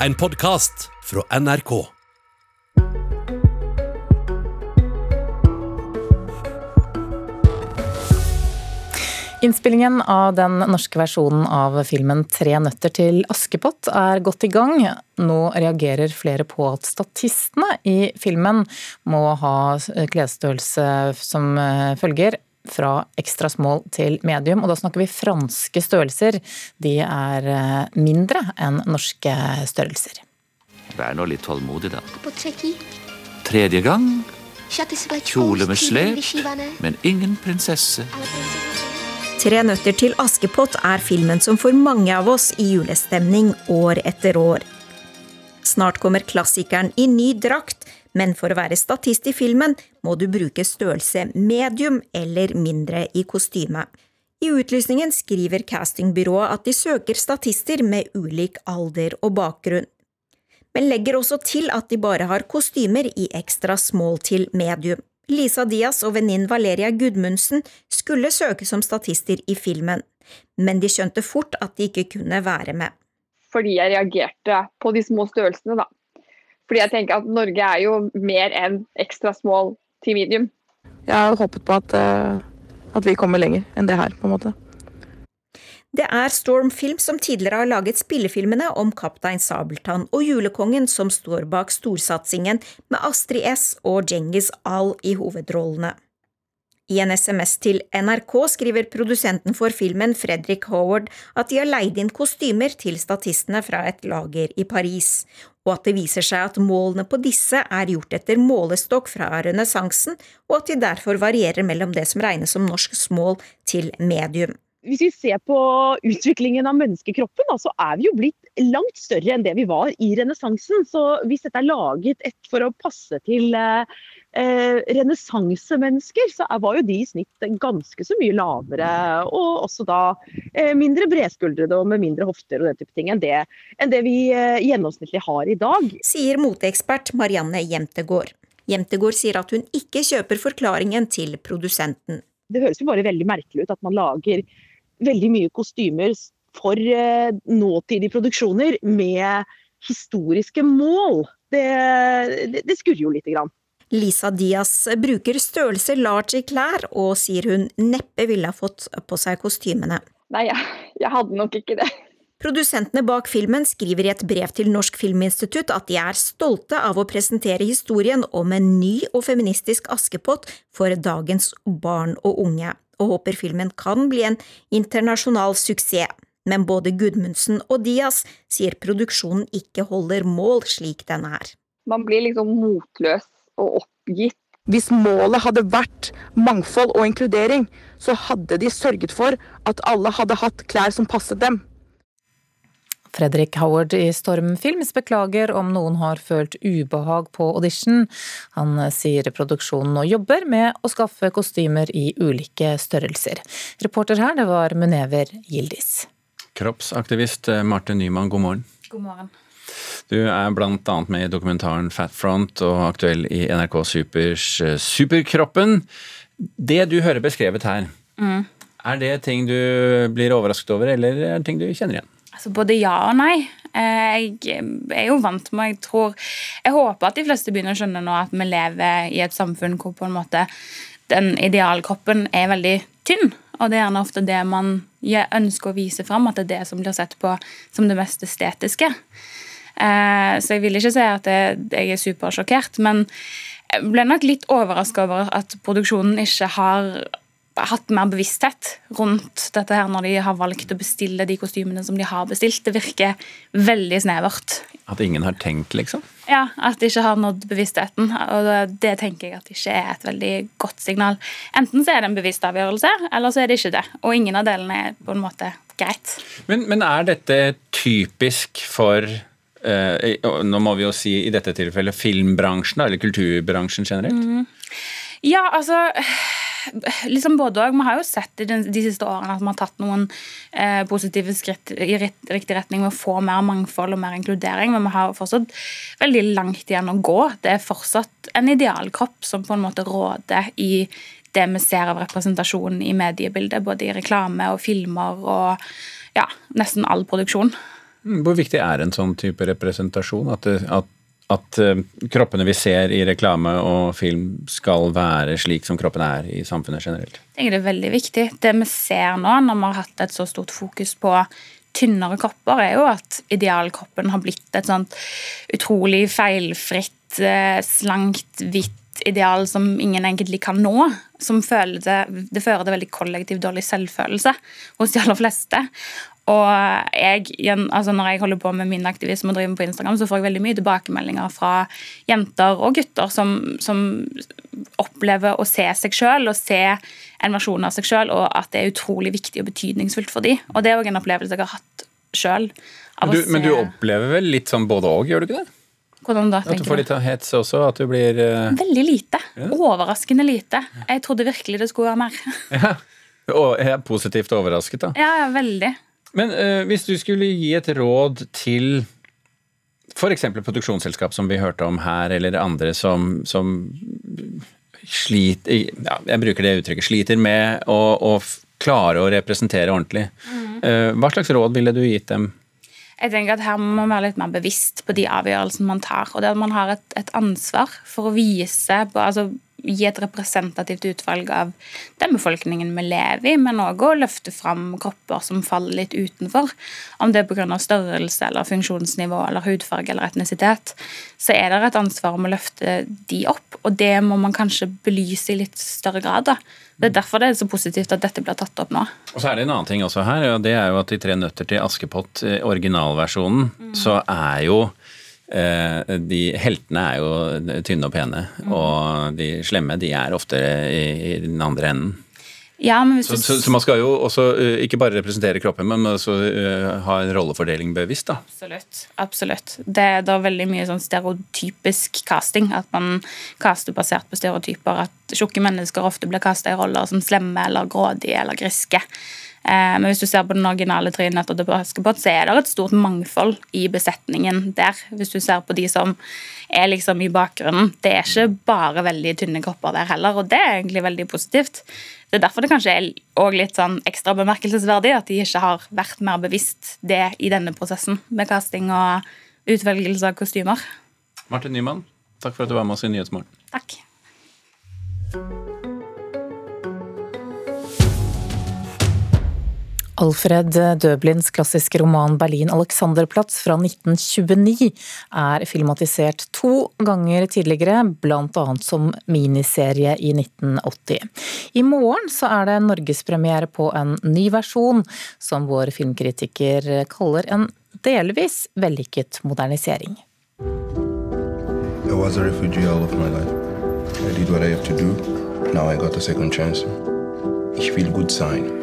en podkast fra NRK. Innspillingen av den norske versjonen av filmen 'Tre nøtter til Askepott' er godt i gang. Nå reagerer flere på at statistene i filmen må ha klesstørrelse som følger fra ekstra small til medium, og da snakker vi franske størrelser. De er mindre enn norske størrelser. Vær nå litt tålmodig, da. Tredje gang. Kjole med slep, men ingen prinsesse. Tre nøtter til Askepott er filmen som får mange av oss i julestemning år etter år. Snart kommer klassikeren i ny drakt, men for å være statist i filmen må du bruke størrelse medium eller mindre i kostyme. I utlysningen skriver castingbyrået at de søker statister med ulik alder og bakgrunn. Men legger også til at de bare har kostymer i ekstra small til medium. Lisa Diaz og venninnen Valeria Gudmundsen skulle søke som statister i filmen, men de skjønte fort at de ikke kunne være med. Fordi jeg reagerte på de små størrelsene, da. Fordi jeg tenker at Norge er jo mer enn ekstra small til medium. Jeg har håpet på at, at vi kommer lenger enn det her, på en måte. Det er Storm Film som tidligere har laget spillefilmene om Kaptein Sabeltann og Julekongen som står bak storsatsingen med Astrid S og Djengis Al i hovedrollene. I en SMS til NRK skriver produsenten for filmen Fredrik Howard at de har leid inn kostymer til statistene fra et lager i Paris, og at det viser seg at målene på disse er gjort etter målestokk fra renessansen, og at de derfor varierer mellom det som regnes som norsk smål til medium. Hvis vi ser på utviklingen av menneskekroppen, så er vi jo blitt langt større enn det vi var i renessansen. Så hvis dette er laget for å passe til eh, eh, renessansemennesker, så var jo de i snitt ganske så mye lavere. Og også da eh, mindre bredskuldrede og med mindre hofter og den type ting enn det, enn det vi eh, gjennomsnittlig har i dag. Sier moteekspert Marianne Jemtegård. Jemtegård sier at hun ikke kjøper forklaringen til produsenten. Det høres jo bare veldig merkelig ut at man lager veldig mye kostymer for eh, nåtidige produksjoner med historiske mål. Det, det, det skurrer jo lite grann. Lisa Diaz bruker størrelse large i klær, og sier hun neppe ville ha fått på seg kostymene. Nei, jeg, jeg hadde nok ikke det. Produsentene bak filmen skriver i et brev til Norsk Filminstitutt at de er stolte av å presentere historien om en ny og feministisk Askepott for dagens barn og unge og håper filmen kan bli en internasjonal suksess. Men både Gudmundsen og Diaz sier produksjonen ikke holder mål slik den er. Man blir liksom motløs og oppgitt. Hvis målet hadde vært mangfold og inkludering, så hadde de sørget for at alle hadde hatt klær som passet dem. Fredrik Howard i Stormfilms beklager om noen har følt ubehag på audition. Han sier produksjonen nå jobber med å skaffe kostymer i ulike størrelser. Reporter her, det var Munever Gildis. Kroppsaktivist Marte Nyman, god morgen. God morgen. Du er bl.a. med i dokumentaren Fat Front og aktuell i NRK Supers eh, Superkroppen. Det du hører beskrevet her, mm. er det ting du blir overrasket over, eller er det ting du kjenner igjen? Altså både ja og nei. Eh, jeg er jo vant med Jeg tror Jeg håper at de fleste begynner å skjønne nå at vi lever i et samfunn hvor på en måte den idealkroppen er veldig tynn. Og det er gjerne ofte det man ønsker å vise fram, at det er det som blir sett på som det mest estetiske. Eh, så jeg vil ikke si at jeg er supersjokkert, men jeg ble nok litt overraska over at produksjonen ikke har hatt mer bevissthet rundt dette her når de har valgt å bestille de kostymene som de har bestilt. Det virker veldig snevert. At ingen har tenkt, liksom? Ja, at de ikke har nådd bevisstheten. Og det tenker jeg at ikke er et veldig godt signal. Enten så er det en bevisst avgjørelse, eller så er det ikke det. Og ingen av delene er på en måte greit. Men, men er dette typisk for eh, nå må vi jo si i dette tilfellet filmbransjen, eller kulturbransjen generelt? Mm. Ja, altså liksom både og. Vi har jo sett i de, siste årene at vi har tatt noen eh, positive skritt i riktig retning med å få mer mangfold og mer inkludering, men vi har fortsatt veldig langt igjen å gå. Det er fortsatt en idealkropp som på en måte råder i det vi ser av representasjon i mediebildet, både i reklame og filmer og ja, nesten all produksjon. Mm, hvor viktig er en sånn type representasjon? At, at, at uh, kroppene vi ser i reklame og film skal være slik som kroppen er i samfunnet generelt? Jeg det er veldig viktig. Det vi ser nå, når vi har hatt et så stort fokus på tynnere kropper, er jo at idealkroppen har blitt et sånt utrolig feilfritt, eh, slankt, hvitt ideal som ingen egentlig kan nå. Som det, det fører til veldig kollektiv dårlig selvfølelse hos de aller fleste. Og jeg, altså når jeg holder på med min aktivisme og driver på Instagram, så får jeg veldig mye tilbakemeldinger fra jenter og gutter som, som opplever å se seg sjøl og se en versjon av seg sjøl, og at det er utrolig viktig og betydningsfullt for dem. Og det er òg en opplevelse jeg har hatt sjøl. Men du opplever vel litt sånn både òg, gjør du ikke det? Hvordan da, tenker du? At du får litt av hets også? At du blir uh... Veldig lite. Ja. Overraskende lite. Jeg trodde virkelig det skulle være mer. ja. Og jeg er positivt overrasket, da. Ja, veldig. Men uh, hvis du skulle gi et råd til f.eks. produksjonsselskap som vi hørte om her, eller andre som, som sliter ja, Jeg bruker det uttrykket. Sliter med å, å klare å representere ordentlig. Mm. Uh, hva slags råd ville du gitt dem? Jeg tenker at Her må man være litt mer bevisst på de avgjørelsene man tar. og det at Man har et, et ansvar for å vise på, altså gi et representativt utvalg av den befolkningen vi lever i, men òg å løfte fram kropper som faller litt utenfor. Om det er pga. størrelse eller funksjonsnivå eller hudfarge eller etnisitet, så er det et ansvar om å løfte de opp, og det må man kanskje belyse i litt større grad. da. Det er derfor det er så positivt at dette blir tatt opp nå. Og så er det en annen ting også her, og det er jo at i Tre nøtter til Askepott, eh, originalversjonen, mm. så er jo de heltene er jo tynne og pene, mm. og de slemme de er ofte i, i den andre enden. Ja, så, så, så, man skal jo også uh, ikke bare representere kroppen, men også uh, ha en rollefordeling bevisst. da. Absolutt. absolutt. Det er da veldig mye sånn stereotypisk casting. At man caster basert på stereotyper. At tjukke mennesker ofte blir kasta i roller som slemme eller grådige eller griske. Eh, men hvis du ser på den originale trynet til Askepott, så er det et stort mangfold i besetningen der. Hvis du ser på de som er liksom i bakgrunnen. Det er ikke bare veldig tynne kropper der heller, og det er egentlig veldig positivt. Det er derfor det kanskje er også litt sånn ekstra bemerkelsesverdig at de ikke har vært mer bevisst det i denne prosessen med casting og utvelgelse av kostymer. Martin Nyman, takk for at du var med oss i Nyhetsmorgen. Takk. Alfred Døblins klassiske roman 'Berlin Alexanderplatz' fra 1929 er filmatisert to ganger tidligere, annet som miniserie i 1980. I morgen så er det norgespremiere på en ny versjon, som vår filmkritiker kaller en delvis vellykket modernisering. I was a refugee all of my life. I did what I have to do. Now I got a second chance. Ich will good sign.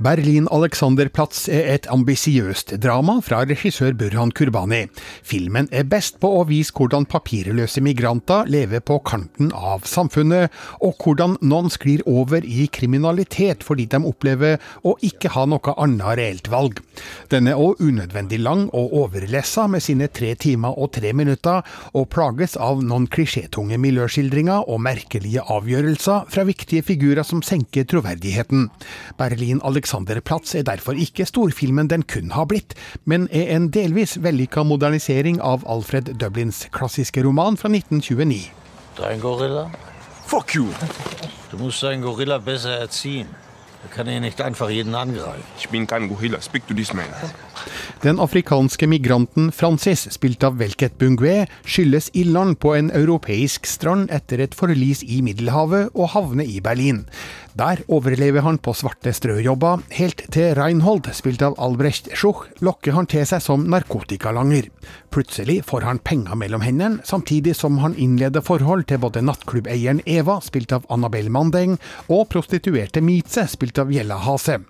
Berlin-Alexanderplatz er et ambisiøst drama fra regissør Burhan Kurbani. Filmen er best på å vise hvordan papirløse migranter lever på kanten av samfunnet, og hvordan noen sklir over i kriminalitet fordi de opplever å ikke ha noe annet reelt valg. Den er òg unødvendig lang og overlessa med sine tre timer og tre minutter, og plages av noen klisjétunge miljøskildringer og merkelige avgjørelser fra viktige figurer som senker troverdigheten. Berlin-Alexanderplatz Alexanderplatz er derfor ikke storfilmen den kun har blitt, men er en delvis vellykka modernisering av Alfred Dublins klassiske roman fra 1929. Du er en gorilla? Fuck you! Du musst en gorilla besser erziehen. Er kan ihn nicht einfach jeden angreifen. Ich bin kein Gorilla. Speak to this man. Den afrikanske migranten Francis, spilt av Welket Bungue, skyldes i på en europeisk strand etter et forlis i Middelhavet og havner i Berlin. Der overlever han på svarte strøjobber, helt til Reinhold, spilt av Albrecht Schuch, lokker han til seg som narkotikalanger. Plutselig får han penger mellom hendene, samtidig som han innleder forhold til både nattklubbeieren Eva, spilt av Annabelle Mandeng, og prostituerte Mietze, spilt av Jella Hase.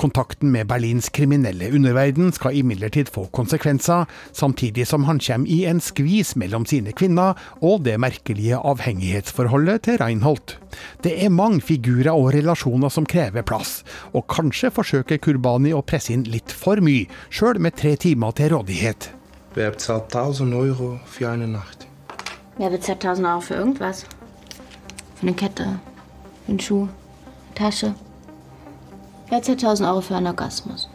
Kontakten med Berlins kriminelle underverden skal imidlertid få konsekvenser, samtidig som han kommer i en skvis mellom sine kvinner og det merkelige avhengighetsforholdet til Reinhold. Det er mange figurer og relasjoner som krever plass, og kanskje forsøker Kurbani å presse inn litt for mye, sjøl med tre timer til rådighet. Jeg bezahlt 1000 Euro für eine Nacht? Wer bezahlt 1000 Euro for noe. Eine Kette, für einen Schuh, Tasche. Wer zahlt 1000 Euro for en Orgasmus?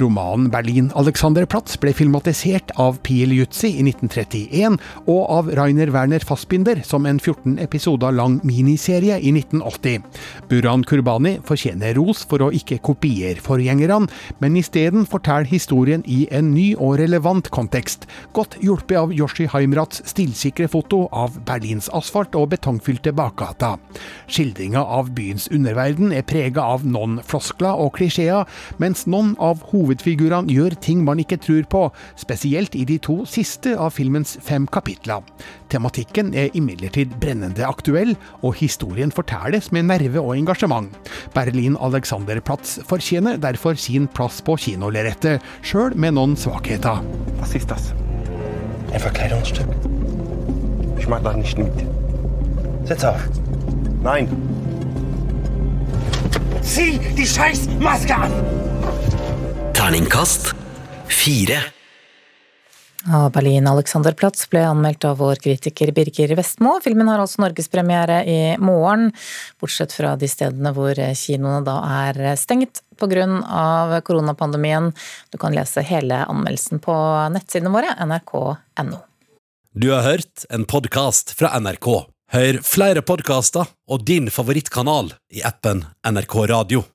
Romanen Berlin-Alexanderplatz ble filmatisert av Piel Jutzi i 1931 og av Rainer Werner Fassbinder som en 14 episoder lang miniserie i 1980. Buran Kurbani fortjener ros for å ikke kopiere forgjengerne, men isteden fortelle historien i en ny og relevant kontekst, godt hjulpet av Yoshi Heimrats stilsikre foto av Berlins asfalt og betongfylte bakgata. Skildringa av byens underverden er prega av noen floskler og klisjeer, mens noen av hovedfigurene gjør ting man ikke tror på, spesielt i de to siste av filmens fem kapitler. Tematikken er imidlertid brennende aktuell, og historien fortelles med nerve og engasjement. Berlin Alexanderplatz fortjener derfor sin plass på kinolerretet, sjøl med noen svakheter. Hva ist det? Ein Verkleidungsstück? Ich mag das nicht mit. Setz auf. Nein. Zieh die scheiß Maske an! Terningkast fire. Og Berlin Alexanderplatz ble anmeldt av vår kritiker Birger Vestmo. Filmen har altså norgespremiere i morgen, bortsett fra de stedene hvor kinoene da er stengt pga. koronapandemien. Du kan lese hele anmeldelsen på nettsidene våre, nrk.no. Du har hørt en podkast fra NRK. Hør flere podkaster og din favorittkanal i appen NRK Radio.